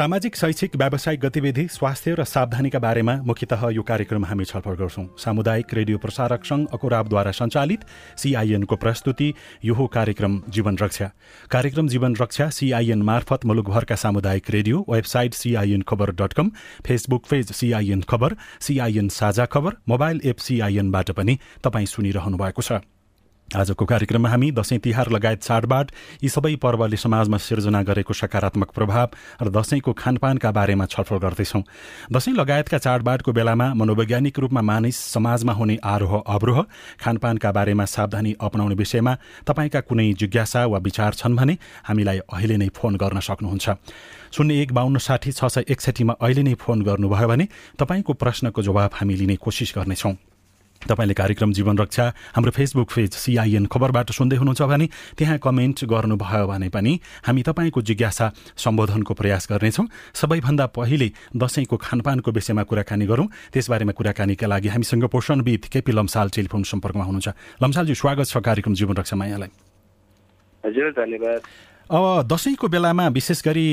सामाजिक शैक्षिक व्यावसायिक गतिविधि स्वास्थ्य र सावधानीका बारेमा मुख्यतः यो कार्यक्रम हामी छलफल गर्छौं। सामुदायिक रेडियो प्रसारक संघ अकुराबद्वारा सञ्चालित सिआइएनको प्रस्तुति यो हो कार्यक्रम जीवन रक्षा। कार्यक्रम जीवन रक्षा सिआइएन मार्फत मुलुकभरका सामुदायिक रेडियो वेबसाइट सिआइएन खबर dot com Facebook page CIN खबर सिआइएन साझा खबर मोबाइल एप सिआइएनबाट पनि तपाईँ सुनिरहनु भएको छ। आजको कार्यक्रममा हामी दशैं तिहार लगायत चाडबाड यी सबै पर्वले समाजमा सिर्जना गरेको सकारात्मक प्रभाव र दशैंको खानपानका बारेमा छलफल गर्दैछौं। दशैं लगायतका चाडबाडको बेलामा मनोवैज्ञानिक रूपमा मानिस समाजमा हुने आरोह अवरोह खानपानका बारेमा सावधानी अपनाउने विषयमा तपाईँका कुनै जिज्ञासा वा विचार छन् भने हामीलाई अहिले नै फोन गर्न सक्नुहुन्छ। शून्य एक बाहन्न साठी छ सय एकसठीमा अहिले नै फोन गर्नुभयो भने तपाईँको प्रश्नको जवाब हामी लिने कोसिस गर्नेछौं। तपाईँले कार्यक्रम जीवन रक्षा हाम्रो फेसबुक पेज सिआइएन खबरबाट सुन्दै हुनुहुन्छ भने त्यहाँ कमेन्ट गर्नुभयो भने पनि हामी तपाईँको जिज्ञासा सम्बोधनको प्रयास गर्नेछौँ। सबैभन्दा पहिले दसैँको खानपानको विषयमा कुराकानी गरौँ। त्यसबारेमा कुराकानीका लागि हामीसँग पोषणविद केपी लम्साल टेलिफोन सम्पर्कमा हुनुहुन्छ। लम्सालजी स्वागत छ कार्यक्रम जीवन रक्षामा यहाँलाई हजुर धन्यवाद। अब दसैँको बेलामा विशेष गरी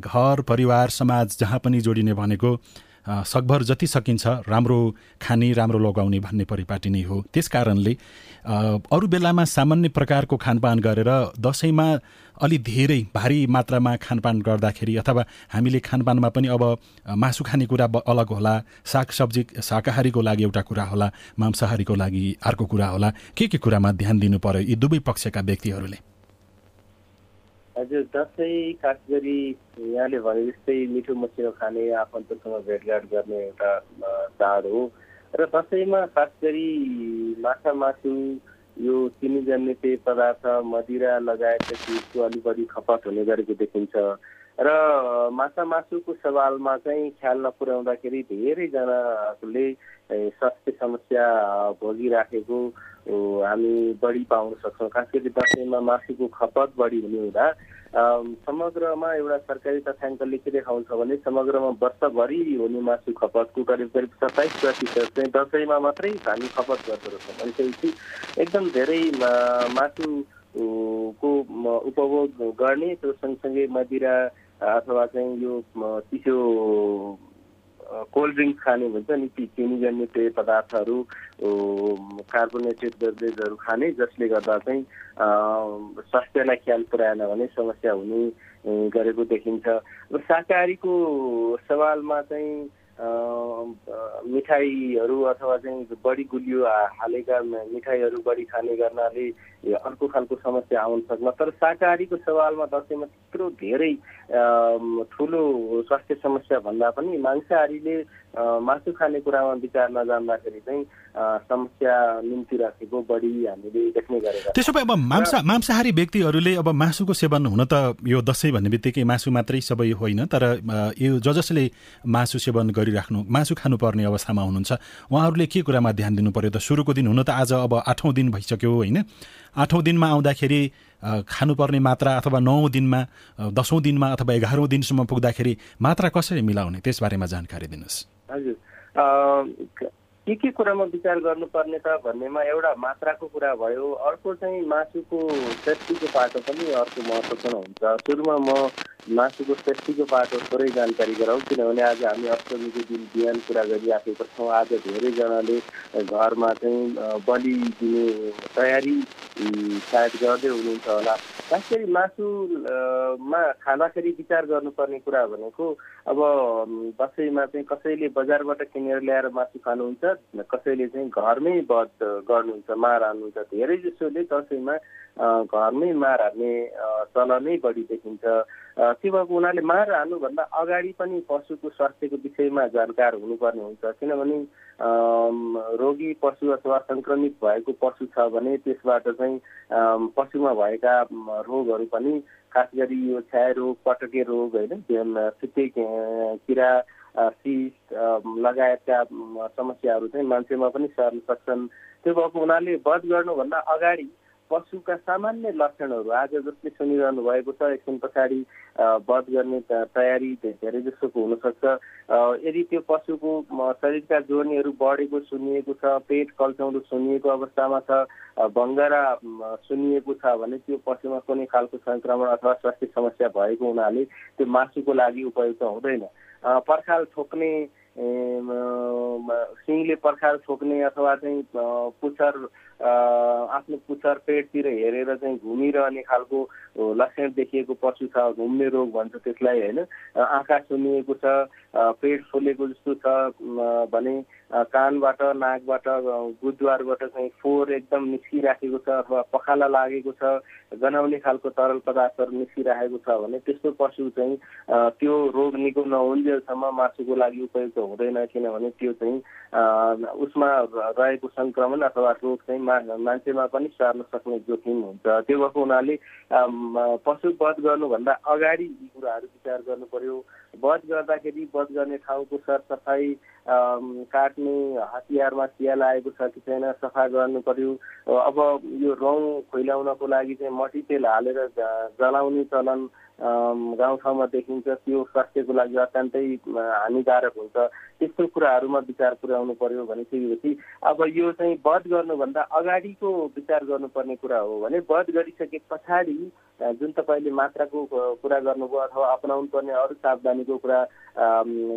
घर परिवार समाज जहाँ पनि जोडिने भनेको सकभर जति सकिन्छ राम्रो खाने राम्रो लगाउने भन्ने परिपाटी नै हो। त्यस कारणले अरू बेलामा सामान्य प्रकारको खानपान गरेर दसैँमा अलि धेरै भारी मात्रामा खानपान गर्दाखेरि अथवा हामीले खानपानमा पनि अब मासु खाने कुरा अलग होला सागसब्जी शाकाहारीको लागि एउटा कुरा होला मांसाहारीको लागि अर्को कुरा होला के के कुरामा ध्यान दिनु पर्यो यी दुवै पक्षका व्यक्तिहरूले? हजुर दसैँ खास गरी यहाँले भने जस्तै मिठो मसिनो खाने आफन्तसँग भेटघाट गर्ने एउटा चाड हो। र दसैँमा खास गरी माछा मासु यो चिनी पेय पदार्थ मदिरा लगायतका चिजको अलिक बढी खपत हुने गरेको देखिन्छ। र माछा मासुको सवालमा चाहिँ ख्याल नपुर्याउँदाखेरि धेरैजनाले स्वास्थ्य समस्या भोगिराखेको हामी बढी पाउन सक्छौँ। खास गरी दसैँमा मासुको खपत बढी हुने हुँदा समग्रमा एउटा सरकारी तथ्याङ्कले के देखाउँछ भने समग्रमा वर्षभरि हुने मासु खपतको करिब करिब सत्ताइस प्रतिशत चाहिँ दसैँमा मात्रै हामी खपत गर्दो रहेछौँ। भनेपछि एकदम धेरै मासु को उपभोग गर्ने त्यो सँगसँगै मदिरा अथवा चाहिँ यो चिसो कोल्ड ड्रिङ्क खाने भन्छ नि चिनीजन्य पेय पदार्थहरू कार्बोनेटेड बेभरेजहरू खाने जसले गर्दा चाहिँ स्वास्थ्यलाई ख्याल पुऱ्याएन भने समस्या हुने गरेको देखिन्छ। र शाकाहारीको सवालमा चाहिँ मिठाईहरू अथवा चाहिँ बढी गुलियो हालेका मिठाईहरू बढी खाने गर्नाले अर्को खालको समस्या आउन सक्न तर शाकाहारीको सवालमा दसैँमा त्यत्रो धेरै ठुलो स्वास्थ्य समस्या भन्दा पनि मांसाहारीले मासु खाने कुरामा विचार नजान्दाखेरि चाहिँ समस्या निम्ति राखेको बढी हामीले देख्ने गरेका त्यसो भए अब मांसा मांसाहारी व्यक्तिहरूले अब मासुको सेवन हुन त यो दसैँ भन्ने बित्तिकै मासु मात्रै सबै होइन तर यो ज जसले मासु सेवन गरिराख्नु मासु खानुपर्ने अवस्थामा हुनुहुन्छ उहाँहरूले के कुरामा ध्यान दिनु पर्यो त? सुरुको दिन हुन त आज अब आठौँ दिन भइसक्यो होइन। आठौँ दिनमा आउँदाखेरि खानुपर्ने मात्रा अथवा नौ दिनमा दसौँ दिनमा अथवा एघारौँ दिनसम्म पुग्दाखेरि मात्रा कसरी मिलाउने? त्यसबारेमा जानकारी दिनुहोस्। हजुर। के के कुरामा विचार गर्नुपर्ने त भन्नेमा एउटा मात्राको कुरा भयो। अर्को चाहिँ मासुको सेफ्टीको पाटो पनि अर्को महत्त्वपूर्ण हुन्छ। सुरुमा म मासुको सेफ्टीको पाटो थोरै जानकारी गराउँ किनभने आज हामी अष्टमीको दिन बिहान कुरा गरिराखेका छौँ। आज धेरैजनाले घरमा चाहिँ बलि दिने तयारी सायद गर्दै हुनुहुन्छ होला। खास गरी मासुमा खाँदाखेरि विचार गर्नुपर्ने कुरा भनेको अब दसैँमा चाहिँ कसैले बजारबाट किनेर ल्याएर मासु खानुहुन्छ कसैले चाहिँ घरमै बध गर्नुहुन्छ मार हाल्नुहुन्छ। धेरै जसोले दसैँमा घरमै मार हाल्ने चलनै बढी देखिन्छ। त्यो भएको हुनाले मार हाल्नुभन्दा अगाडि पनि पशुको स्वास्थ्यको विषयमा जानकार हुनुपर्ने हुन्छ। किनभने रोगी पशु अथवा सङ्क्रमित भएको पशु छ भने त्यसबाट चाहिँ पशुमा भएका रोगहरू पनि खास गरी यो छाया रोग पटके रोग होइन फिटे किरा सिस लगायतका समस्याहरू चाहिँ मान्छेमा पनि सर्न सक्छन्। त्यो भएको हुनाले वध गर्नुभन्दा अगाडि पशुका सामान्य लक्षणहरू आज जसले सुनिरहनु भएको छ एकछिन पछाडि वध गर्ने तयारी धेरै जसोको हुनसक्छ। यदि त्यो पशुको शरीरका जोर्नीहरू बढेको सुनिएको छ पेट कल्चाउनु सुनिएको अवस्थामा छ बङ्गरा सुनिएको छ भने त्यो पशुमा कुनै खालको सङ्क्रमण अथवा स्वास्थ्य समस्या भएको हुनाले त्यो मासुको लागि उपयुक्त हुँदैन। पर्खाल ठोक्ने सिङले पर्खाल ठोक्ने अथवा चाहिँ पुच्छर आफ्नो पुच्छर पेटतिर हेरेर चाहिँ घुमिरहने खालको लक्षण देखिएको पशु छ घुम्ने रोग भन्छ त्यसलाई होइन? आँखा सुनिएको छ पेट फुलेको जस्तो छ भने कानबाट नाकबाट गुद्वारबाट चाहिँ फोहोर एकदम निस्किराखेको छ अथवा पखाला लागेको छ गनाउने खालको तरल पदार्थहरू निस्किराखेको छ भने त्यस्तो पशु चाहिँ त्यो रोग निको नहुन्जेलसम्म मासुको लागि उपयुक्त हुँदैन किनभने त्यो चाहिँ उसमा रहेको सङ्क्रमण अथवा रोग चाहिँ मान्छेमा पनि सार्न सक्ने जोखिम हुन्छ। त्यो भएको हुनाले पशु वध गर्नुभन्दा अगाडि यी कुराहरू विचार गर्नु पर्यो वध गर्दाखेरि वध गर्ने ठाउँको सरसफाइ काट्ने हतियारमा चिया लागेको छ कि छैन सफा गर्नु पर्यो अब यो रौँ खुइलाउनको लागि चाहिँ मटी तेल हालेर जलाउने चलन गाउँठाउँमा देखिन्छ। त्यो स्वास्थ्यको लागि अत्यन्तै हानिकारक हुन्छ। त्यस्तो कुराहरूमा विचार पुर्याउनु पर्यो भनेपछि अब यो चाहिँ वध गर्नुभन्दा अगाडिको विचार गर्नुपर्ने कुरा हो भने वध गरिसके पछाडि जुन तपाईँले मात्राको कुरा गर्नुभयो अथवा अपनाउनु पर्ने अरू सावधानीको कुरा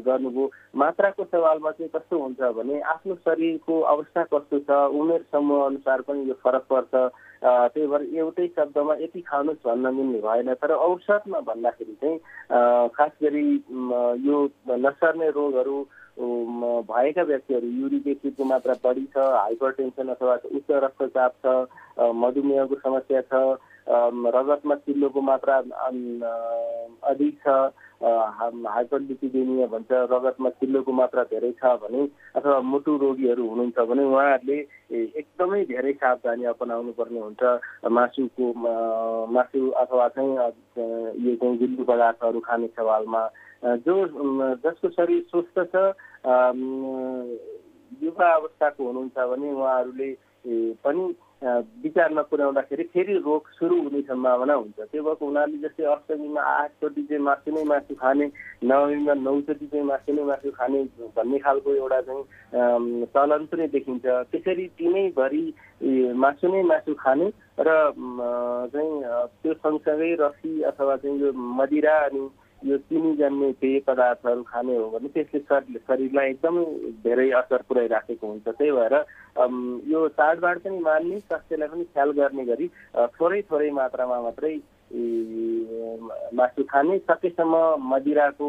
गर्नुभयो मात्राको सवालमा चाहिँ कस्तो हुन्छ भने आफ्नो शरीरको अवस्था कस्तो छ उमेर समूह अनुसार पनि यो फरक पर्छ। त्यही भएर एउटै शब्दमा यति खानुहोस् भन्न मिल्ने भएन तर औषधमा भन्दाखेरि चाहिँ खास गरी यो नसर्ने रोगहरू भएका व्यक्तिहरू युरिक एसिडको मात्रा बढी छ हाइपर टेन्सन अथवा उच्च रक्तचाप छ मधुमेहको समस्या छ रगतमा चिल्लोको मात्रा अधिक छ हाइपरलिपिडेमिया भन्छ रगतमा चिल्लोको मात्रा धेरै छ भने अथवा मुटु रोगीहरू हुनुहुन्छ भने उहाँहरूले एकदमै धेरै सावधानी अपनाउनु पर्ने हुन्छ। मासुको मासु अथवा चाहिँ यो चाहिँ गुल्लु पदार्थहरू खाने सवालमा जो जसको शरीर स्वस्थ छ युवा अवस्थाको हुनुहुन्छ भने उहाँहरूले पनि विचारमा पुर्याउँदाखेरि फेरि रोग सुरु हुने सम्भावना हुन्छ। त्यो भएको हुनाले जस्तै अष्टमीमा आठचोटि चाहिँ मासु नै मासु खाने नवमीमा नौचोटि चाहिँ मासु नै मासु खाने भन्ने खालको एउटा चाहिँ चलन पनि देखिन्छ। त्यसरी दिनैभरि मासु नै मासु खाने र चाहिँ त्यो सँगसँगै रसी अथवा चाहिँ यो मदिरा अनि यो चिनी जन्ने पेय पदार्थहरू खाने हो भने त्यसले शरीर शरीरलाई एकदमै धेरै असर पुऱ्याइराखेको हुन्छ। त्यही भएर यो चाडबाड पनि मान्ने स्वास्थ्यलाई पनि ख्याल गर्ने गरी थोरै थोरै मात्रामा मात्रै मासु खाने सकेसम्म मदिराको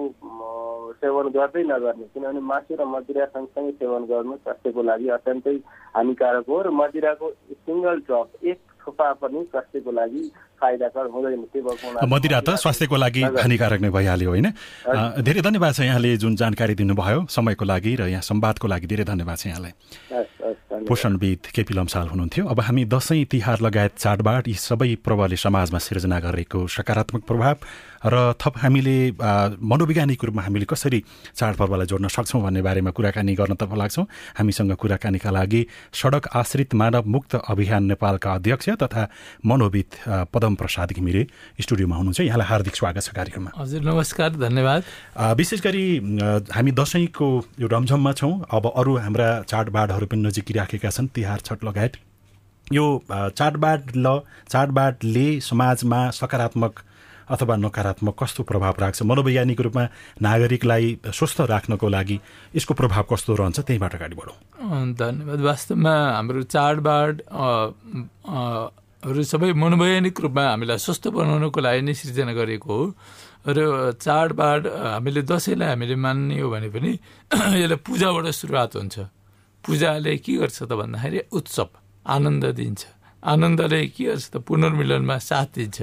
सेवन गर्दै नगर्ने। किनभने मासु र मदिरा सँगसँगै सेवन गर्नु स्वास्थ्यको लागि अत्यन्तै हानिकारक हो र मदिराको सिङ्गल ड्रप एक थोपा पनि स्वास्थ्यको लागि फाइदाकर हुँदैन त्यो मदिरा त स्वास्थ्यको लागि हानिकारक नै भइहाल्यो होइन? धेरै धन्यवाद छ यहाँले जुन जानकारी दिनुभयो समयको लागि र यहाँ संवादको लागि। धेरै धन्यवाद छ यहाँलाई। पोषणविद केपी लम्साल हुनुहुन्थ्यो। अब हामी दसैँ तिहार लगायत चाडबाड यी सबै पर्वले समाजमा सिर्जना गरेको सकारात्मक प्रभाव र थप हामीले मनोवैज्ञानिक रूपमा हामीले कसरी चाडपर्वलाई जोड्न सक्छौँ भन्ने बारेमा कुराकानी गर्न तर्फ लाग्छौँ। हामीसँग कुराकानीका लागि सडक आश्रित मानव मुक्त अभियान नेपालका अध्यक्ष तथा मनोविद पदम प्रसाद घिमिरे स्टुडियोमा हुनुहुन्छ। यहाँलाई हार्दिक स्वागत छ कार्यक्रममा। हजुर नमस्कार धन्यवाद। विशेष गरी हामी दसैँको यो रमझममा छौँ। अब अरू हाम्रा चाडबाडहरू पनि नजिकिराखेका छन्। तिहार छठ लगायत। यो चाडबाड ल चाडबाडले समाजमा सकारात्मक अथवा नकारात्मक कस्तो प्रभाव राख्छ? मनोवैज्ञानिक रूपमा नागरिकलाई स्वस्थ राख्नको लागि यसको प्रभाव कस्तो रहन्छ? त्यहीँबाट अगाडि बढौँ। धन्यवाद। वास्तवमा हाम्रो चाडबाड हरू सबै मनोवैज्ञानिक रूपमा हामीलाई स्वस्थ बनाउनको लागि नै सिर्जना गरेको हो। र चाडबाड हामीले दसैँलाई हामीले मान्ने हो भने पनि यसलाई पूजाबाट सुरुवात हुन्छ। पूजाले के गर्छ त भन्दाखेरि उत्सव आनन्द दिन्छ। आनन्दले के गर्छ त पुनर्मिलनमा साथ दिन्छ।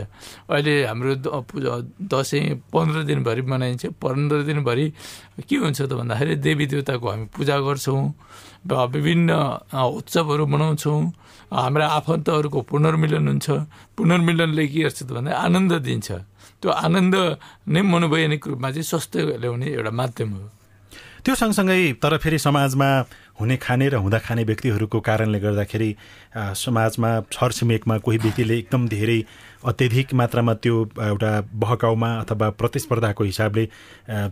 अहिले हाम्रो पूजा दसैँ पन्ध्र दिनभरि मनाइन्छ। पन्ध्र दिनभरि के हुन्छ त भन्दाखेरि देवी देवताको हामी पूजा गर्छौँ। विभिन्न उत्सवहरू मनाउँछौँ। हाम्रा आफन्तहरूको पुनर्मिलन हुन्छ पुनर्मिलनले के गर्छ त भन्दा आनन्द दिन्छ। त्यो आनन्द नै मनोवैज्ञानिक रूपमा चाहिँ स्वस्थ ल्याउने एउटा माध्यम हो। त्यो सँगसँगै तर फेरि समाजमा हुने खाने र हुँदा खाने व्यक्तिहरूको कारणले गर्दाखेरि समाजमा छरछिमेकमा कोही व्यक्तिले एकदम धेरै अत्यधिक मात्रामा त्यो एउटा बहकाउमा अथवा प्रतिस्पर्धाको हिसाबले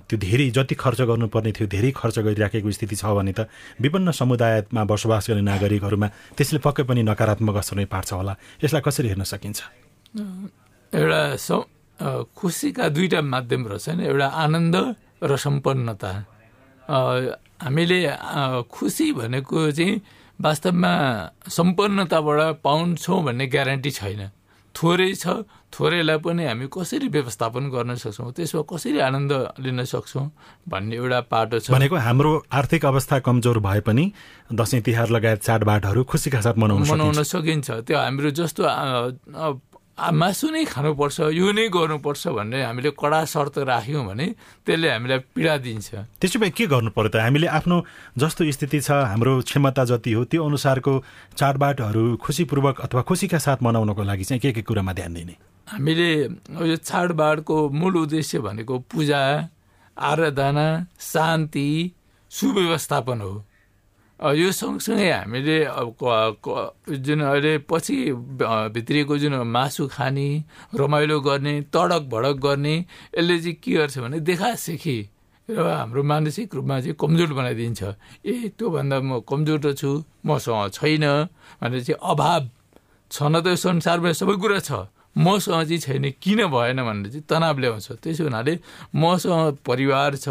त्यो धेरै जति खर्च गर्नुपर्ने थियो धेरै खर्च गरिराखेको स्थिति छ भने त विभिन्न समुदायमा बसोबास गर्ने नागरिकहरूमा त्यसले पक्कै पनि नकारात्मक असर नै पार्छ होला। यसलाई कसरी हेर्न सकिन्छ? एउटा खुसीका दुईवटा माध्यम रहेछन् एउटा आनन्द र सम्पन्नता। हामीले खुसी भनेको चाहिँ वास्तवमा सम्पन्नताबाट पाउँछौँ भन्ने ग्यारेन्टी छैन। थोरै छ थोरैलाई पनि हामी कसरी व्यवस्थापन गर्न सक्छौँ त्यसमा कसरी आनन्द लिन सक्छौँ भन्ने एउटा पाटो छ। भनेको हाम्रो आर्थिक अवस्था कमजोर भए पनि दसैँ तिहार लगायत चाडबाडहरू खुसीका साथ मनाउन मनाउन सकिन्छ। त्यो हाम्रो जस्तो मासु नै खानुपर्छ यो नै गर्नुपर्छ भन्ने हामीले कडा शर्त राख्यौँ भने त्यसले हामीलाई पीडा दिन्छ। त्यसो भए के गर्नु पर्यो त? हामीले आफ्नो जस्तो स्थिति छ हाम्रो क्षमता जति हो त्यो अनुसारको चाडबाडहरू खुसीपूर्वक अथवा खुसीका साथ मनाउनको लागि चाहिँ के के कुरामा ध्यान दिने? हामीले यो चाडबाडको मूल उद्देश्य भनेको पूजा आराधना शान्ति सुव्यवस्थापन हो। यो सँगसँगै हामीले जुन अहिले पछि भित्रिएको जुन मासु खाने रमाइलो गर्ने तडक भडक गर्ने यसले चाहिँ के गर्छ भने देखासेखी र हाम्रो मानसिक रूपमा चाहिँ कमजोर बनाइदिन्छ। ए त्योभन्दा म कमजोर त छु मसँग छैन भनेर चाहिँ अभाव छन त संसारमा सबै कुरा छ। मसँग चाहिँ छैन किन भएन भनेर चाहिँ तनाव ल्याउँछ त्यसो हुनाले मसँग परिवार छ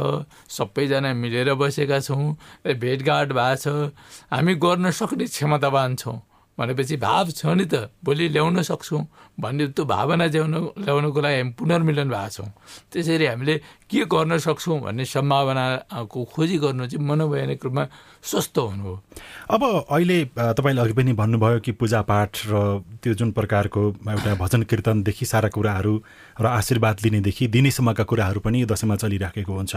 सबैजना मिलेर बसेका छौँ भेटघाट भएको छ हामी गर्न सक्ने क्षमतावान छौँ भनेपछि भाव छ नि त भोलि ल्याउन सक्छौँ। भन्ने त्यो भावना ल्याउन ल्याउनको लागि हामी पुनर्मिलन भएको छौँ। त्यसरी हामीले के गर्न सक्छौँ भन्ने सम्भावनाको खोजी गर्नु चाहिँ मनोवैज्ञानिक रूपमा स्वस्थ हुनु हो। अब अहिले तपाईँले अघि पनि भन्नुभयो कि पूजापाठ र त्यो जुन प्रकारको एउटा भजन कीर्तनदेखि सारा कुराहरू र आशीर्वाद लिनेदेखि दिनेसम्मका कुराहरू पनि दसैँमा चलिराखेको हुन्छ।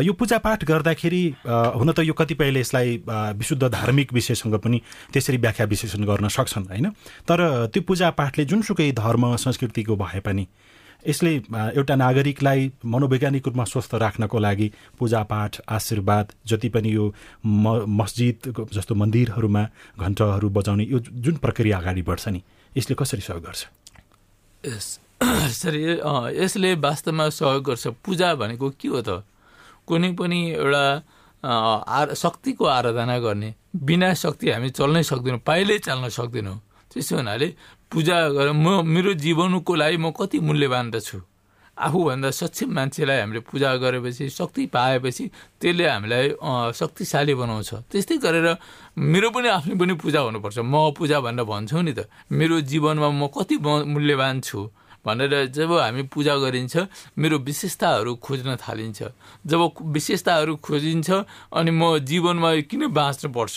यो पूजापाठ गर्दाखेरि हुन त यो कतिपयले यसलाई विशुद्ध धार्मिक विषयसँग पनि त्यसरी व्याख्या विश्लेषण गर्न सक्छन् होइन? तर त्यो पूजापाठले जुनसुकै धर्म संस्कृतिको भए पनि यसले एउटा नागरिकलाई मनोवैज्ञानिक रूपमा स्वस्थ राख्नको लागि पूजापाठ आशीर्वाद जति पनि यो म मस्जिद जस्तो मन्दिरहरूमा घन्टहरू बजाउने यो जुन प्रक्रिया अगाडि बढ्छ नि यसले कसरी सहयोग गर्छ? सरी यसले वास्तवमा सहयोग गर्छ। पूजा भनेको के हो त? कुनै पनि एउटा आ शक्तिको आराधना गर्ने बिना शक्ति हामी चल्नै सक्दैनौँ पाइलै चाल्न सक्दैनौँ। त्यसो हुनाले पूजा गरेर म मेरो जीवनको लागि म कति मूल्यवान त छु। आफूभन्दा सक्षम मान्छेलाई हामीले पूजा गरेपछि शक्ति पाएपछि त्यसले हामीलाई शक्तिशाली बनाउँछ। त्यस्तै गरेर मेरो पनि आफ्नो पनि पूजा हुनुपर्छ। म पूजा भनेर भन्छौँ नि त मेरो जीवनमा म कति मूल्यवान छु भनेर जब हामी पूजा गरिन्छ मेरो विशेषताहरू खोज्न थालिन्छ। जब विशेषताहरू खोजिन्छ अनि म जीवनमा किन बाँच्नु पर्छ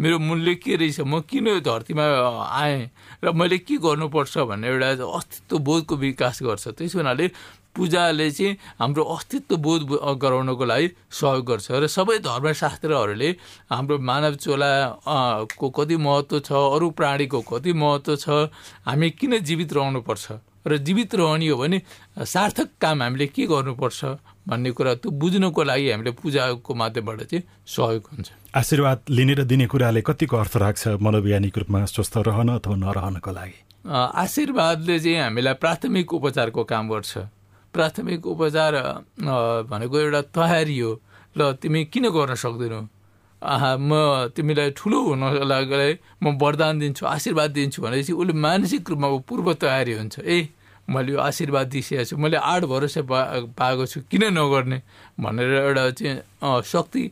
मेरो मूल्य के रहेछ? म किन यो धरतीमा आएँ? र मैले के गर्नुपर्छ भन्ने एउटा अस्तित्व बोधको विकास गर्छ। त्यसो हुनाले पूजाले चाहिँ हाम्रो अस्तित्व बोध गराउनको लागि सहयोग गर्छ। र सबै धर्मशास्त्रहरूले हाम्रो मानव चोला को कति महत्त्व छ अरू प्राणीको कति महत्त्व छ हामी किन जीवित रहनुपर्छ? र जीवित रहने हो भने सार्थक काम हामीले के गर्नुपर्छ? भन्ने कुरा त्यो बुझ्नुको लागि हामीले पूजाको माध्यमबाट चाहिँ सहयोग हुन्छ। आशीर्वाद लिने र दिने कुराले कतिको अर्थ राख्छ मनोवैज्ञानिक रूपमा? स्वस्थ रहन अथवा नरहनको लागि? आशीर्वादले चाहिँ हामीलाई प्राथमिक उपचारको काम गर्छ। प्राथमिक उपचार भनेको एउटा तयारी हो। ल तिमी किन गर्न सक्दैनौ? आहा म तिमीलाई ठुलो हुनको लागि म वरदान दिन्छु आशीर्वाद दिन्छु भनेपछि उसले मानसिक रूपमा पूर्व तयारी हुन्छ। ए मैले यो आशीर्वाद दिइसकेको छु। मैले आठ भरोसा पा पाएको छु। किन नगर्ने? भनेर एउटा चाहिँ शक्ति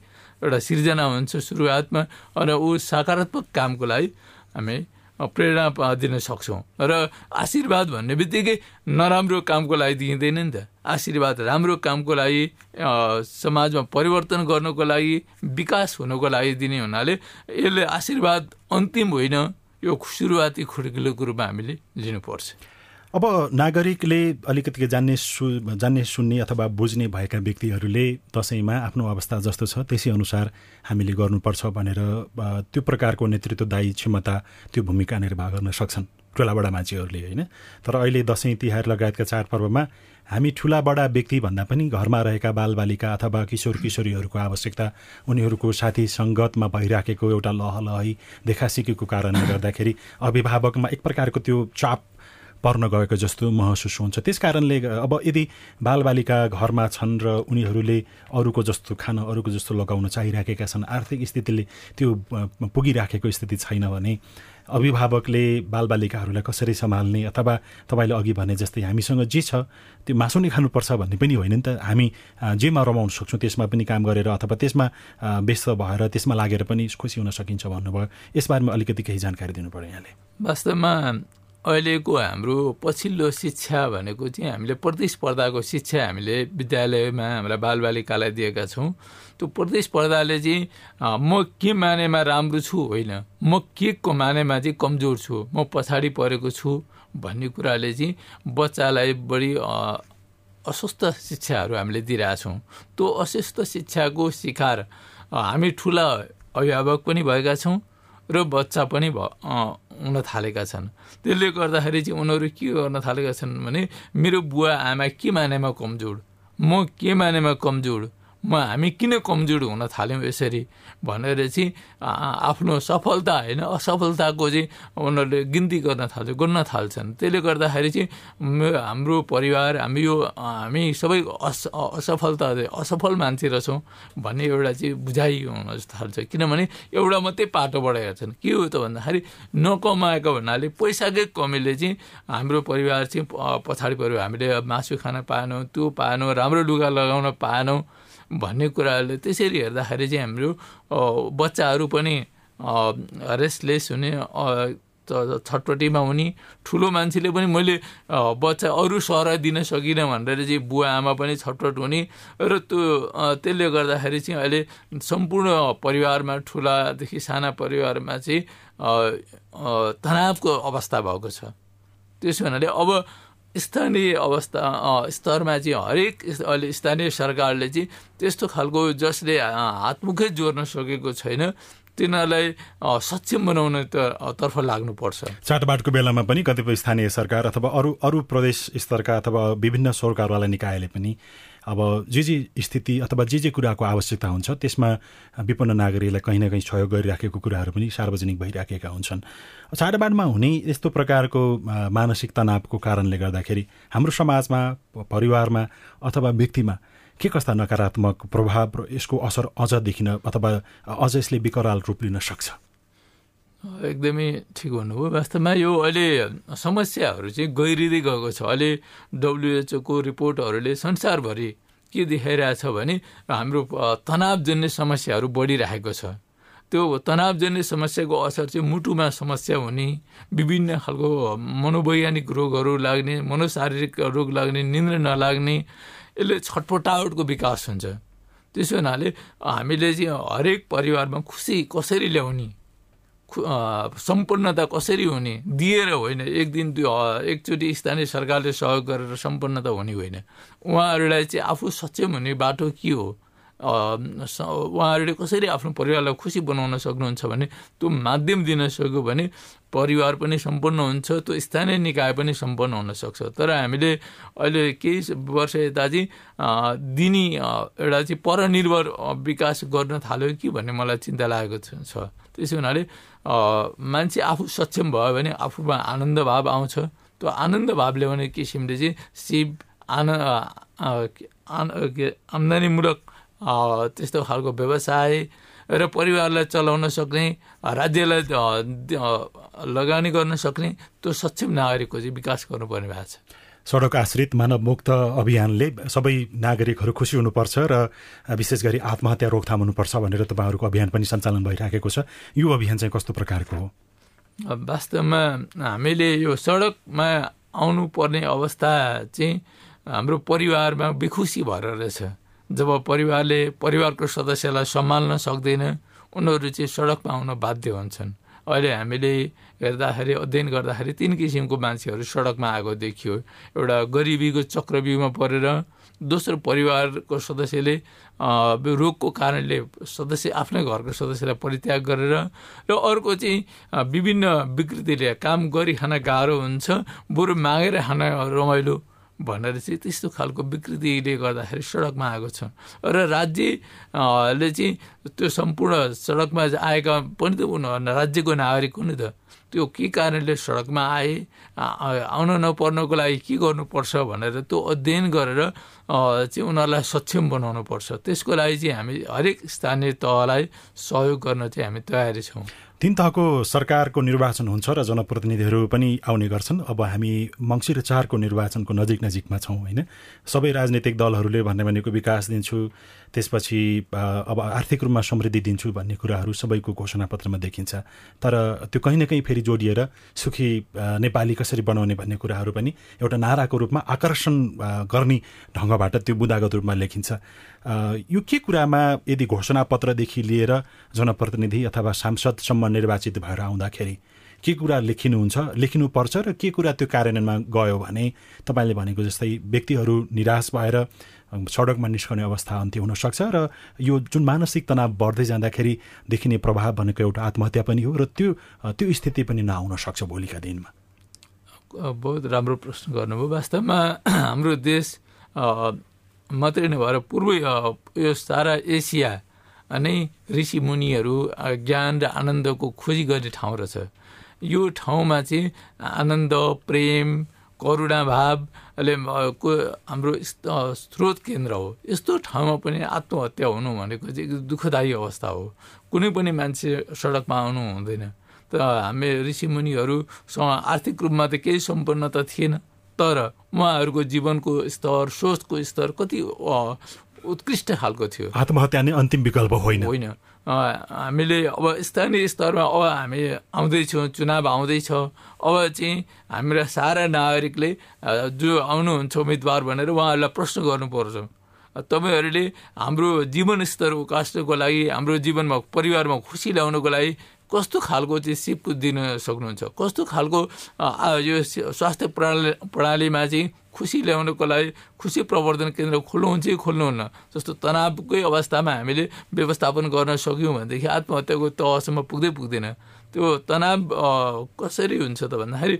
एउटा सिर्जना हुन्छ सुरुवातमा। अनि ऊ सकारात्मक कामको लागि हामी प्रेरणा दिन सक्छौँ। र आशीर्वाद भन्ने बित्तिकै नराम्रो कामको लागि दिइँदैन नि त। आशीर्वाद राम्रो कामको लागि समाजमा परिवर्तन गर्नको लागि विकास हुनको लागि दिने हुनाले यसले आशीर्वाद अन्तिम होइन। यो सुरुवाती खुड्किलोको रूपमा हामीले लिनुपर्छ। अब नागरिकले अलिकति जान्ने सु जान्ने सुन्ने अथवा बुझ्ने भएका व्यक्तिहरूले दसैँमा आफ्नो अवस्था जस्तो छ त्यसै अनुसार हामीले गर्नुपर्छ भनेर त्यो प्रकारको नेतृत्वदायी क्षमता त्यो भूमिका निर्वाह गर्न सक्छन् ठुलाबडा मान्छेहरूले होइन? तर अहिले दसैँ तिहार लगायतका चाडपर्वमा हामी ठुला बडा व्यक्ति भन्दा पनि घरमा रहेका बालबालिका अथवा किशोर किशोरीहरूको आवश्यकता उनीहरूको साथी सङ्गतमा भइराखेको एउटा लहलही देखासिकेको कारणले गर्दाखेरि अभिभावकमा एक प्रकारको त्यो चाप पर्न गएको जस्तो महसुस हुन्छ। त्यस कारणले अब यदि बालबालिका घरमा छन् र उनीहरूले अरूको जस्तो खान अरूको जस्तो लगाउन चाहिराखेका छन् आर्थिक स्थितिले त्यो पुगिराखेको स्थिति छैन भने अभिभावकले बालबालिकाहरूलाई कसरी सम्हाल्ने अथवा तपाईँले अघि भने जस्तै हामीसँग जे छ त्यो मासु नै खानुपर्छ भन्ने पनि होइन नि त। हामी जेमा रमाउन सक्छौँ त्यसमा पनि काम गरेर अथवा त्यसमा व्यस्त भएर त्यसमा लागेर पनि खुसी हुन सकिन्छ भन्नुभयो। यसबारेमा अलिकति केही जानकारी दिनु पऱ्यो यहाँले। वास्तवमा अहिलेको हाम्रो पछिल्लो शिक्षा भनेको चाहिँ हामीले प्रतिस्पर्धाको शिक्षा हामीले विद्यालयमा हाम्रा बालबालिकालाई दिएका छौँ। त्यो प्रतिस्पर्धाले चाहिँ म के मानेमा राम्रो छु होइन म के को मानेमा चाहिँ कमजोर छु म पछाडि परेको छु भन्ने कुराले चाहिँ बच्चालाई बढी अस्वस्थ शिक्षाहरू हामीले दिइरहेछौँ त्यो अस्वस्थ शिक्षाको शिकार हामी ठुला अभिभावक पनि भएका छौँ र बच्चा पनि भ हुन थालेका छन्। त्यसले गर्दाखेरि चाहिँ उनीहरू के गर्न थालेका छन् भने मेरो बुवा आमा के मानेमा कमजोर? म के मानेमा कमजोर? म हामी किन कमजोर हुन थाल्यौँ यसरी भनेर चाहिँ आफ्नो सफलता होइन असफलताको चाहिँ उनीहरूले गिन्ती गर्न थाल्छ गर्न थाल्छन् त्यसले गर्दाखेरि चाहिँ हाम्रो परिवार हामी यो हामी सबै अस असफलता असफल मान्छे रहेछौँ भन्ने एउटा चाहिँ बुझाइ हुन थाल्छ किनभने एउटा मात्रै पाटोबाट हेर्छन् के हो त भन्दाखेरि नकमाएको भन्नाले पैसाकै कमीले चाहिँ हाम्रो परिवार चाहिँ पछाडि पऱ्यो हामीले मासु खान पाएनौँ त्यो पाएनौँ राम्रो लुगा लगाउन पाएनौँ भन्ने कुराहरूले त्यसरी हेर्दाखेरि चाहिँ हाम्रो बच्चाहरू पनि रेस्टलेस हुने छटपट्टिमा हुने ठुलो मान्छेले पनि मैले बच्चा अरू सर दिन सकिनँ भनेर चाहिँ बुवा आमा पनि छटपट हुने र त्यो त्यसले गर्दाखेरि चाहिँ अहिले सम्पूर्ण परिवारमा ठुलादेखि साना परिवारमा चाहिँ तनावको अवस्था भएको छ। त्यसो हुनाले अब स्थानीय अवस्था स्तरमा चाहिँ हरेक अहिले स्थानीय सरकारले चाहिँ त्यस्तो खालको जसले हातमुखै जोड्न सकेको छैन तिनीहरूलाई सक्षम बनाउन तर्फ लाग्नुपर्छ। चाडबाडको बेलामा पनि कतिपय स्थानीय सरकार अथवा अरू अरू प्रदेश स्तरका अथवा विभिन्न सरकारवाला निकायले पनि अब जे जे स्थिति अथवा जे जे कुराको आवश्यकता हुन्छ त्यसमा विपन्न नागरिकलाई कहीँ न कहीँ सहयोग गरिराखेको कुराहरू पनि सार्वजनिक भइराखेका हुन्छन्। चाडबाडमा हुने यस्तो प्रकारको मानसिक तनावको कारणले गर्दाखेरि हाम्रो समाजमा परिवारमा अथवा व्यक्तिमा के कस्ता नकारात्मक प्रभाव र यसको असर अझ देखिन अथवा अझ यसले विकराल रूप लिन सक्छ? एकदमै ठिक भन्नुभयो। वास्तवमा यो अहिले समस्याहरू चाहिँ गहिरिँदै गएको छ। अहिले डब्लुएचओको रिपोर्टहरूले संसारभरि के देखाइरहेछ भने हाम्रो तनावजन्य समस्याहरू बढिरहेको छ। त्यो तनावजन्य समस्याको असर चाहिँ मुटुमा समस्या हुने विभिन्न खालको मनोवैज्ञानिक रोगहरू लाग्ने मनोशारीरिक रोग लाग्ने निन्द्र नलाग्ने यसले छटपटावटको विकास हुन्छ। त्यसो हुनाले हामीले चाहिँ हरेक परिवारमा खुसी कसरी ल्याउने सम्पन्नता कसरी हुने? दिएर होइन। एक दिन एकचोटि स्थानीय सरकारले सहयोग गरेर सम्पन्नता हुने होइन। उहाँहरूलाई चाहिँ आफू सक्षम हुने बाटो के हो? उहाँहरूले कसरी आफ्नो परिवारलाई खुसी बनाउन सक्नुहुन्छ भने त्यो माध्यम दिन सक्यो भने परिवार पनि सम्पन्न हुन्छ त्यो स्थानीय निकाय पनि सम्पन्न हुनसक्छ तर हामीले अहिले केही वर्ष यता चाहिँ दिने एउटा चाहिँ परनिर्भर विकास गर्न थाल्यो कि भन्ने मलाई चिन्ता लागेको छ। त्यसो हुनाले मान्छे आफू सक्षम भयो भने आफूमा आनन्द भाव आउँछ। त्यो आनन्द भाव ल्याउने किसिमले चाहिँ सिप आन आम्दानीमूलक त्यस्तो खालको व्यवसाय र परिवारलाई चलाउन सक्ने राज्यलाई लगानी गर्न सक्ने त्यो सक्षम नागरिकको चाहिँ विकास गर्नुपर्ने भएको छ। सडक आश्रित मानव मुक्त अभियानले सबै नागरिकहरू खुसी हुनुपर्छ र विशेष गरी आत्महत्या रोकथाम हुनुपर्छ भनेर तपाईँहरूको अभियान पनि सञ्चालन भइराखेको छ। यो अभियान चाहिँ कस्तो प्रकारको हो? वास्तवमा हामीले यो सडकमा आउनुपर्ने अवस्था चाहिँ हाम्रो परिवारमा बेखुसी भएर रहेछ। जब परिवारले परिवारको सदस्यलाई सम्हाल्न सक्दैन उनीहरू चाहिँ सडकमा आउन बाध्य हुन्छन्। अहिले हामीले हेर्दाखेरि अध्ययन गर्दाखेरि तिन किसिमको मान्छेहरू सडकमा आएको देखियो। एउटा गरिबीको चक्रव्यूहमा परेर दोस्रो परिवारको सदस्यले रोगको कारणले सदस्य आफ्नै घरको सदस्यलाई परित्याग गरेर र अर्को चाहिँ विभिन्न विकृतिले काम गरिखान गाह्रो हुन्छ बरु मागेर खान रमाइलो भनेर चाहिँ त्यस्तो खालको विकृतिले गर्दाखेरि सडकमा आएको छ। र राज्यले चाहिँ त्यो सम्पूर्ण सडकमा आएका पनि त उनीहरू राज्यको नागरिक हो त। त्यो के कारणले सडकमा आए आउन नपर्नको लागि के गर्नुपर्छ भनेर त्यो अध्ययन गरेर चाहिँ उनीहरूलाई सक्षम बनाउनु पर्छ त्यसको लागि चाहिँ हामी हरेक स्थानीय तहलाई सहयोग गर्न चाहिँ हामी तयारी छौँ। तिन तहको सरकारको निर्वाचन हुन्छ र जनप्रतिनिधिहरू पनि आउने गर्छन्। अब हामी मङ्सिर चारको निर्वाचनको नजिक नजिकमा छौँ होइन? सबै राजनीतिक दलहरूले भन्ने भनेको विकास दिन्छु त्यसपछि अब आर्थिक रूपमा समृद्धि दिन्छु भन्ने कुराहरू सबैको घोषणापत्रमा देखिन्छ। तर त्यो कहीँ न कहीँ फेरि जोडिएर सुखी नेपाली कसरी बनाउने भन्ने कुराहरू पनि एउटा नाराको रूपमा आकर्षण गर्ने ढङ्गबाट त्यो बुदागत रूपमा लेखिन्छ। यो के कुरामा यदि घोषणापत्रदेखि लिएर जनप्रतिनिधि अथवा सांसदसम्म निर्वाचित भएर आउँदाखेरि के कुरा लेखिनुहुन्छ लेखिनुपर्छ र के कुरा त्यो कार्यान्वयनमा गयो भने तपाईँले भनेको जस्तै व्यक्तिहरू निराश भएर सडकमा निस्कने अवस्था अन्त्य हुनसक्छ र यो जुन मानसिक तनाव बढ्दै जाँदाखेरि देखिने प्रभाव भनेको एउटा आत्महत्या पनि हो र त्यो त्यो स्थिति पनि नआउन सक्छ भोलिका दिनमा। बहुत राम्रो प्रश्न गर्नुभयो। वास्तवमा हाम्रो देश मात्रै नभएर पूर्व यो सारा एसिया नै ऋषि मुनिहरू ज्ञान र आनन्दको खोजी गर्ने ठाउँ रहेछ। यो ठाउँमा चाहिँ आनन्द प्रेम करुणा भावले हाम्रो स्रोत केन्द्र हो। यस्तो ठाउँमा पनि आत्महत्या हुनु भनेको चाहिँ दुःखदायी अवस्था हो। कुनै पनि मान्छे सडकमा आउनु हुँदैन। त हामी ऋषिमुनिहरूसँग आर्थिक रूपमा त केही सम्पन्न त थिएन। तर उहाँहरूको जीवनको स्तर सोचको स्तर कति उत्कृष्ट खालको थियो। आत्महत्या नै अन्तिम विकल्प होइन। होइन। हामीले अब स्थानीय स्तरमा अब हामी आउँदैछौँ चुनाव आउँदैछ। अब चाहिँ हाम्रा सारा नागरिकले जो आउनुहुन्छ उम्मेदवार भनेर उहाँहरूलाई प्रश्न गर्नुपर्छ। तपाईँहरूले हाम्रो जीवनस्तर उकास्नको लागि हाम्रो जीवनमा परिवारमा खुसी ल्याउनको लागि कस्तो खालको चाहिँ सिप दिन सक्नुहुन्छ? कस्तो खालको यो स्वास्थ्य प्रणाली प्रणालीमा चाहिँ खुसी ल्याउनको लागि खुसी प्रवर्धन केन्द्र खोल्नुहुन्छ कि खोल्नुहुन्न जस्तो तनावकै अवस्थामा हामीले व्यवस्थापन गर्न सक्यौँ भनेदेखि आत्महत्याको तहसम्म पुग्दै पुग्दैन। त्यो तनाव कसरी हुन्छ त भन्दाखेरि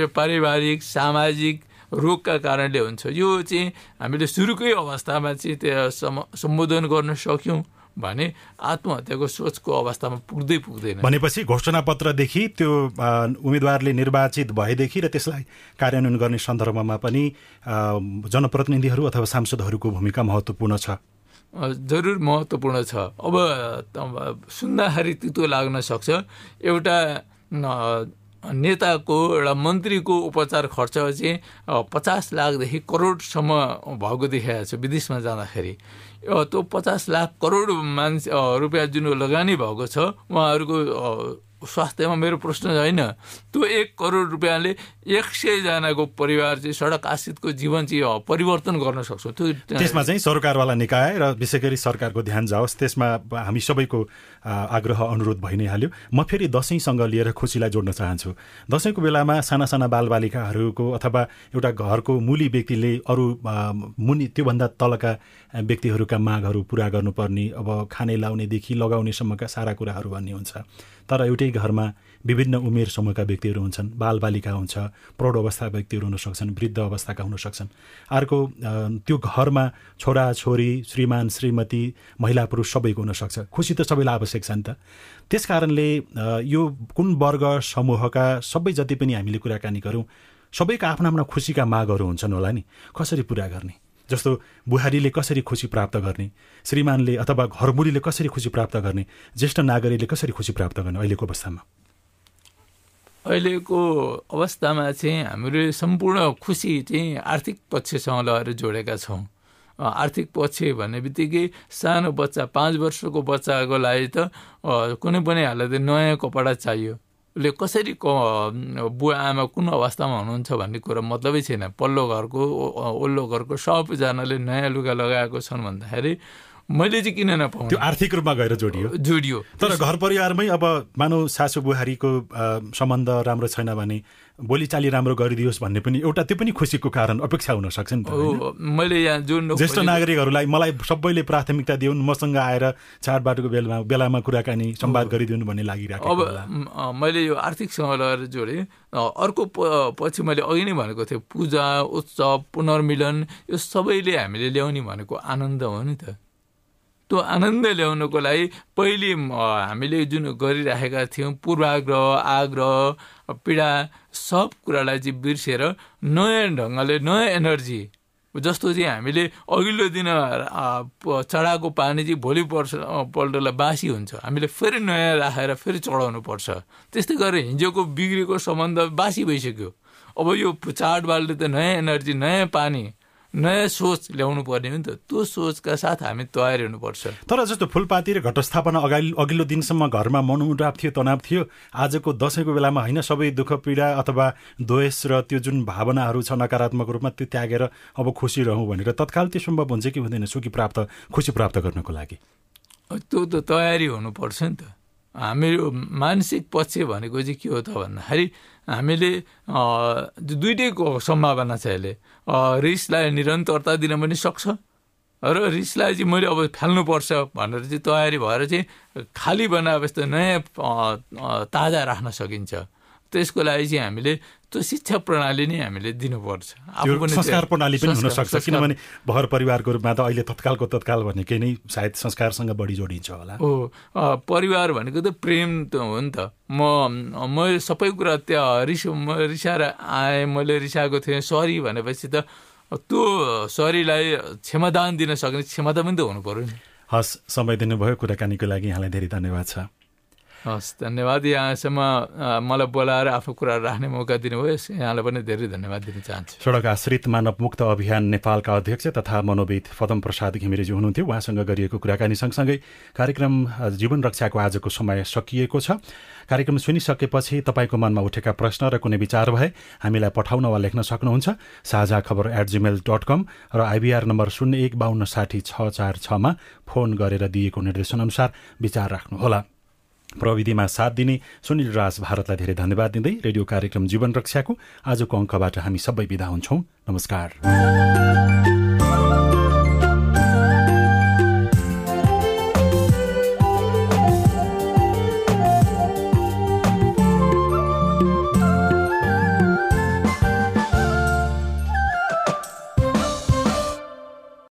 यो पारिवारिक सामाजिक रोगका कारणले हुन्छ। यो चाहिँ हामीले सुरुकै अवस्थामा चाहिँ त्यो सम्बोधन गर्न सक्यौँ। भने आत्महत्याको सोचको अवस्थामा पुग्दै पुग्दैन। भनेपछि घोषणापत्रदेखि त्यो उम्मेदवारले निर्वाचित भएदेखि र त्यसलाई कार्यान्वयन गर्ने सन्दर्भमा पनि जनप्रतिनिधिहरू अथवा सांसदहरूको भूमिका महत्त्वपूर्ण छ। जरुर महत्त्वपूर्ण छ। अब सुन्दाखेरि तितो लाग्न सक्छ एउटा नेताको एउटा मन्त्रीको उपचार खर्च चाहिँ पचास लाखदेखि करोडसम्म भएको देखाएको छ विदेशमा जाँदाखेरि। त्यो पचास लाख करोड मान्छे रुपियाँ जुन लगानी भएको छ उहाँहरूको स्वास्थ्यमा मेरो प्रश्न होइन त्यो एक करोड रुपियाँले एक सयजनाको परिवार चाहिँ सडक आश्रितको जीवन चाहिँ परिवर्तन गर्न सक्छौँ। त्यो त्यसमा चाहिँ सरकारवाला निकाय र विशेष गरी सरकारको ध्यान जाओस्। त्यसमा हामी सबैको आग्रह अनुरोध भइ नै हाल्यो। म फेरि दसैँसँग लिएर खुसीलाई जोड्न चाहन्छु। दसैँको बेलामा साना साना बालबालिकाहरूको अथवा एउटा घरको मुली व्यक्तिले अरू मुनि त्योभन्दा तलका व्यक्तिहरूका मागहरू पुरा गर्नुपर्ने अब खाने लाउनेदेखि लगाउनेसम्मका सारा कुराहरू भन्ने हुन्छ। तर एउटै घरमा विभिन्न उमेर समूहका व्यक्तिहरू हुन्छन् बालबालिका हुन्छ प्रौढ अवस्था व्यक्तिहरू हुनसक्छन् वृद्ध अवस्थाका हुनसक्छन् अर्को त्यो घरमा छोरा छोरी श्रीमान श्रीमती महिला पुरुष सबैको हुनसक्छ खुसी त सबैलाई आवश्यक छ नि त। त्यस कारणले यो कुन वर्ग समूहका सबै जति पनि हामीले कुराकानी गरौँ सबैका आफ्ना आफ्ना खुसीका मागहरू हुन्छन् होला नि। कसरी पुरा गर्ने? जस्तो बुहारीले कसरी खुसी प्राप्त गर्ने श्रीमानले अथवा घरमुरीले कसरी खुसी प्राप्त गर्ने ज्येष्ठ नागरिकले कसरी खुसी प्राप्त गर्ने अहिलेको अवस्थामा? अहिलेको अवस्थामा चाहिँ हामीले सम्पूर्ण खुसी चाहिँ आर्थिक पक्षसँग लगाएर जोडेका छौँ। आर्थिक पक्ष भन्ने बित्तिकै सानो बच्चा पाँच वर्षको बच्चाको लागि त कुनै पनि हालत नयाँ कपडा चाहियो। उसले कसरी बुवा आमा कुन अवस्थामा हुनुहुन्छ भन्ने कुरा मतलबै छैन। पल्लो घरको ओल्लो घरको सबजनाले नयाँ लुगा लगाएको छन् भन्दाखेरि मैले चाहिँ किन नपाउँ त्यो आर्थिक रूपमा गएर जोडियो। जोडियो। तर घर परिवारमै अब मानव सासु बुहारीको सम्बन्ध राम्रो छैन भने बोलीचाली राम्रो गरिदियोस् भन्ने पनि एउटा त्यो पनि खुसीको कारण अपेक्षा हुन सक्छ नि त मैले यहाँ जुन ज्येष्ठ नागरिकहरूलाई मलाई सबैले प्राथमिकता दिउन् मसँग आएर चाडबाडको बेलामा बेलामा कुराकानी सम्वाद गरिदिउन् भन्ने लागिरहेको अब मैले यो आर्थिकसँग लगेर जोडेँ। अर्को पछि मैले अघि नै भनेको थिएँ पूजा उत्सव पुनर्मिलन यो सबैले हामीले ल्याउने भनेको आनन्द हो नि त। त्यो आनन्द ल्याउनको लागि पहिले हामीले जुन गरिराखेका थियौँ पूर्वाग्रह आग्रह पीडा सब कुरालाई चाहिँ बिर्सेर नयाँ ढङ्गले नयाँ एनर्जी जस्तो चाहिँ हामीले अघिल्लो दिन चढाएको पानी चाहिँ भोलि पर्छ पल्टलाई बासी हुन्छ। हामीले फेरि नयाँ राखेर फेरि चढाउनु पर्छ त्यस्तै गरेर हिजोको बिग्रेको सम्बन्ध बासी भइसक्यो। अब यो चाडबाडले त नयाँ एनर्जी नयाँ पानी नयाँ सोच ल्याउनु पर्ने हो नि त। त्यो सोचका साथ हामी तयार हुनुपर्छ। तर जस्तो फुलपाती र घटस्थापना अगाडि अघिल्लो दिनसम्म घरमा मनमुटाव थियो तनाव थियो आजको दसैँको बेलामा होइन सबै दुःख पीडा अथवा द्वेष र त्यो जुन भावनाहरू छ नकारात्मक रूपमा त्यो त्यागेर अब खुसी रहँ भनेर तत्काल त्यो सम्भव हुन्छ कि हुँदैन सुखी प्राप्त खुसी प्राप्त गर्नको लागि? त्यो त तयारी हुनुपर्छ नि त। हाम्रो मानसिक पक्ष भनेको चाहिँ के हो त भन्दाखेरि हामीले दुइटैको सम्भावना छ यसले रिसलाई निरन्तरता दिन पनि सक्छ र रिसलाई चाहिँ मैले अब फाल्नुपर्छ भनेर चाहिँ तयारी भएर चाहिँ खाली बनाए जस्तो नयाँ ताजा राख्न सकिन्छ। त्यसको लागि चाहिँ हामीले त्यो शिक्षा प्रणाली नै हामीले दिनुपर्छ। संस्कार प्रणाली पनि हुनसक्छ किनभने भर परिवारको रूपमा त अहिले तत्कालको तत्काल भनेकै नै सायद संस्कारसँग बढी जोडिन्छ होला। हो परिवार भनेको त प्रेम त हो नि त। म म सबै कुरा त्यहाँ रिस म रिसाएर आएँ मैले रिसाएको थिएँ सरी भनेपछि त त्यो सरीलाई क्षमादान दिन सक्ने क्षमता पनि त हुनु पऱ्यो नि। हस् समय दिनुभयो कुराकानीको लागि यहाँलाई धेरै धन्यवाद छ। हस् धन्यवाद। यहाँसम्म मलाई बोलाएर आफ्नो कुराहरू राख्ने मौका दिनुभयो। यहाँलाई पनि धेरै धन्यवाद दिन चाहन्छु। सडक आश्रित मानव मुक्त अभियान नेपालका अध्यक्ष तथा मनोविद पदम प्रसाद घिमिरेजी हुनुहुन्थ्यो। उहाँसँग गरिएको कुराकानी सँगसँगै कार्यक्रम जीवन रक्षाको आजको समय सकिएको छ। कार्यक्रम सुनिसकेपछि तपाईँको मनमा उठेका प्रश्न र कुनै विचार भए हामीलाई पठाउन वा लेख्न सक्नुहुन्छ। साझा खबर एट जिमेल डट कम र आइबिआर नम्बर शून्य एक बाहन्न साठी छ चार छमा फोन गरेर दिएको निर्देशनअनुसार विचार राख्नुहोला। प्रविधिमा साथ दिने सुनिल राज भारतलाई धेरै धन्यवाद दिँदै रेडियो कार्यक्रम जीवन रक्षाको आजको अङ्कबाट हामी सबै विदा हुन्छौँ। नमस्कार।